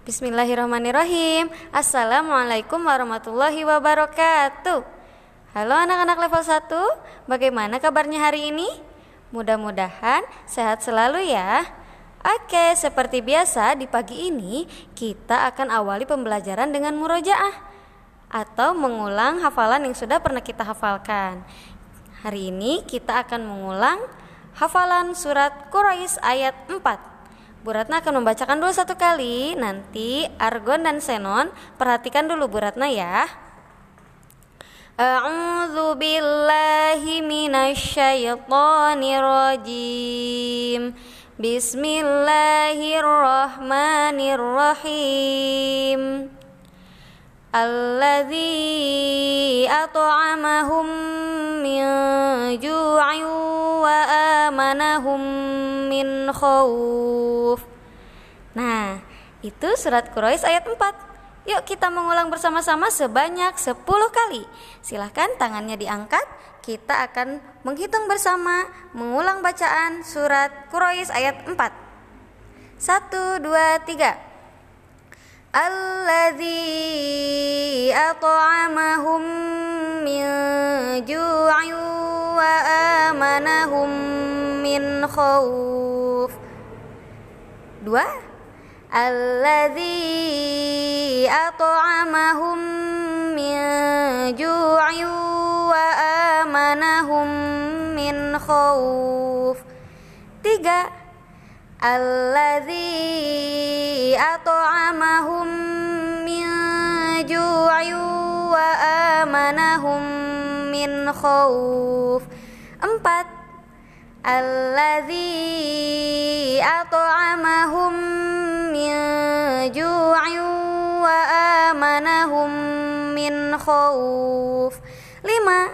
Bismillahirrahmanirrahim. Assalamualaikum warahmatullahi wabarakatuh. Halo anak-anak level 1 Bagaimana kabarnya hari ini? Mudah-mudahan sehat selalu ya. Oke, seperti biasa di pagi ini Kita akan awali pembelajaran dengan murojaah Atau mengulang hafalan yang sudah pernah kita hafalkan. Hari ini kita akan mengulang hafalan surat Quraisy ayat 4 Bu Ratna akan membacakan dulu satu kali. Nanti Argon dan Senon perhatikan dulu Bu Ratna ya. A'udzu billahi minasyaitonir rajim. Bismillahirrahmanirrahim. Alladzi at'amahum min min khawf. Nah, itu surat Quraisy ayat 4. Yuk kita mengulang bersama-sama sebanyak 10 kali. Silahkan tangannya diangkat, kita akan menghitung bersama mengulang bacaan surat Quraisy ayat 4. 1 2 3. Alladzi at'amahum min ju'in wa amanahum min khawf dua? Alladzi at'amahum min ju'in wa amanahum min khauf tiga? Alladzi at'amahum min ju'in wa amanahum min khauf empat? الذي أطعمهم من جوع وآمنهم من خوف. lima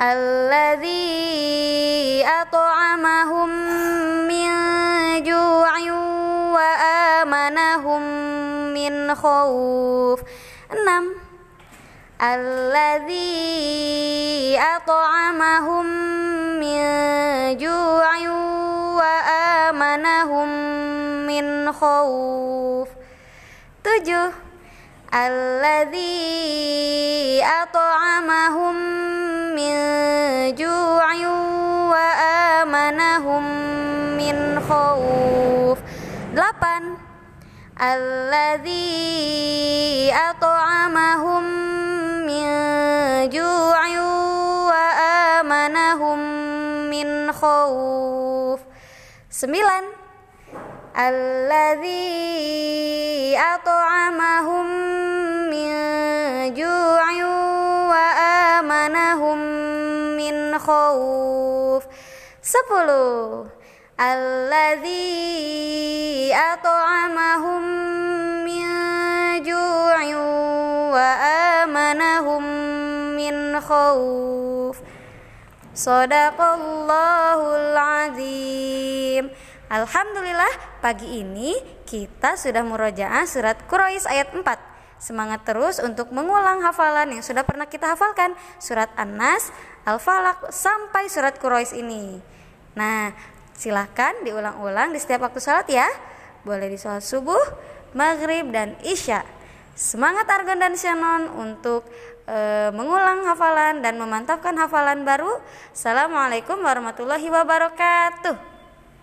الذي أطعمهم من جوع وآمنهم من خوف. enam الذي أطعمهم من جوع وآمنهم من خوف tujuh الذي أطعمهم من جوع وآمنهم من خوف delapan الذي أطعمهم khawf. Sembilan. Alladhi at'amahum min ju'in wa amanahum min khawf. Sepuluh. Alladhi at'amahum min ju'in wa amanahum min khawf. Sodakallahul azim. Alhamdulillah pagi ini kita sudah murojaah surat Quraisy ayat 4 Semangat terus untuk mengulang hafalan yang sudah pernah kita hafalkan Surat An-Nas, Al-Falaq sampai surat Quraisy ini. Nah silahkan diulang-ulang di setiap waktu sholat ya. Boleh di sholat subuh, maghrib, dan isya' Semangat Argon dan Shannon untuk e, mengulang hafalan dan memantapkan hafalan baru. Assalamualaikum warahmatullahi wabarakatuh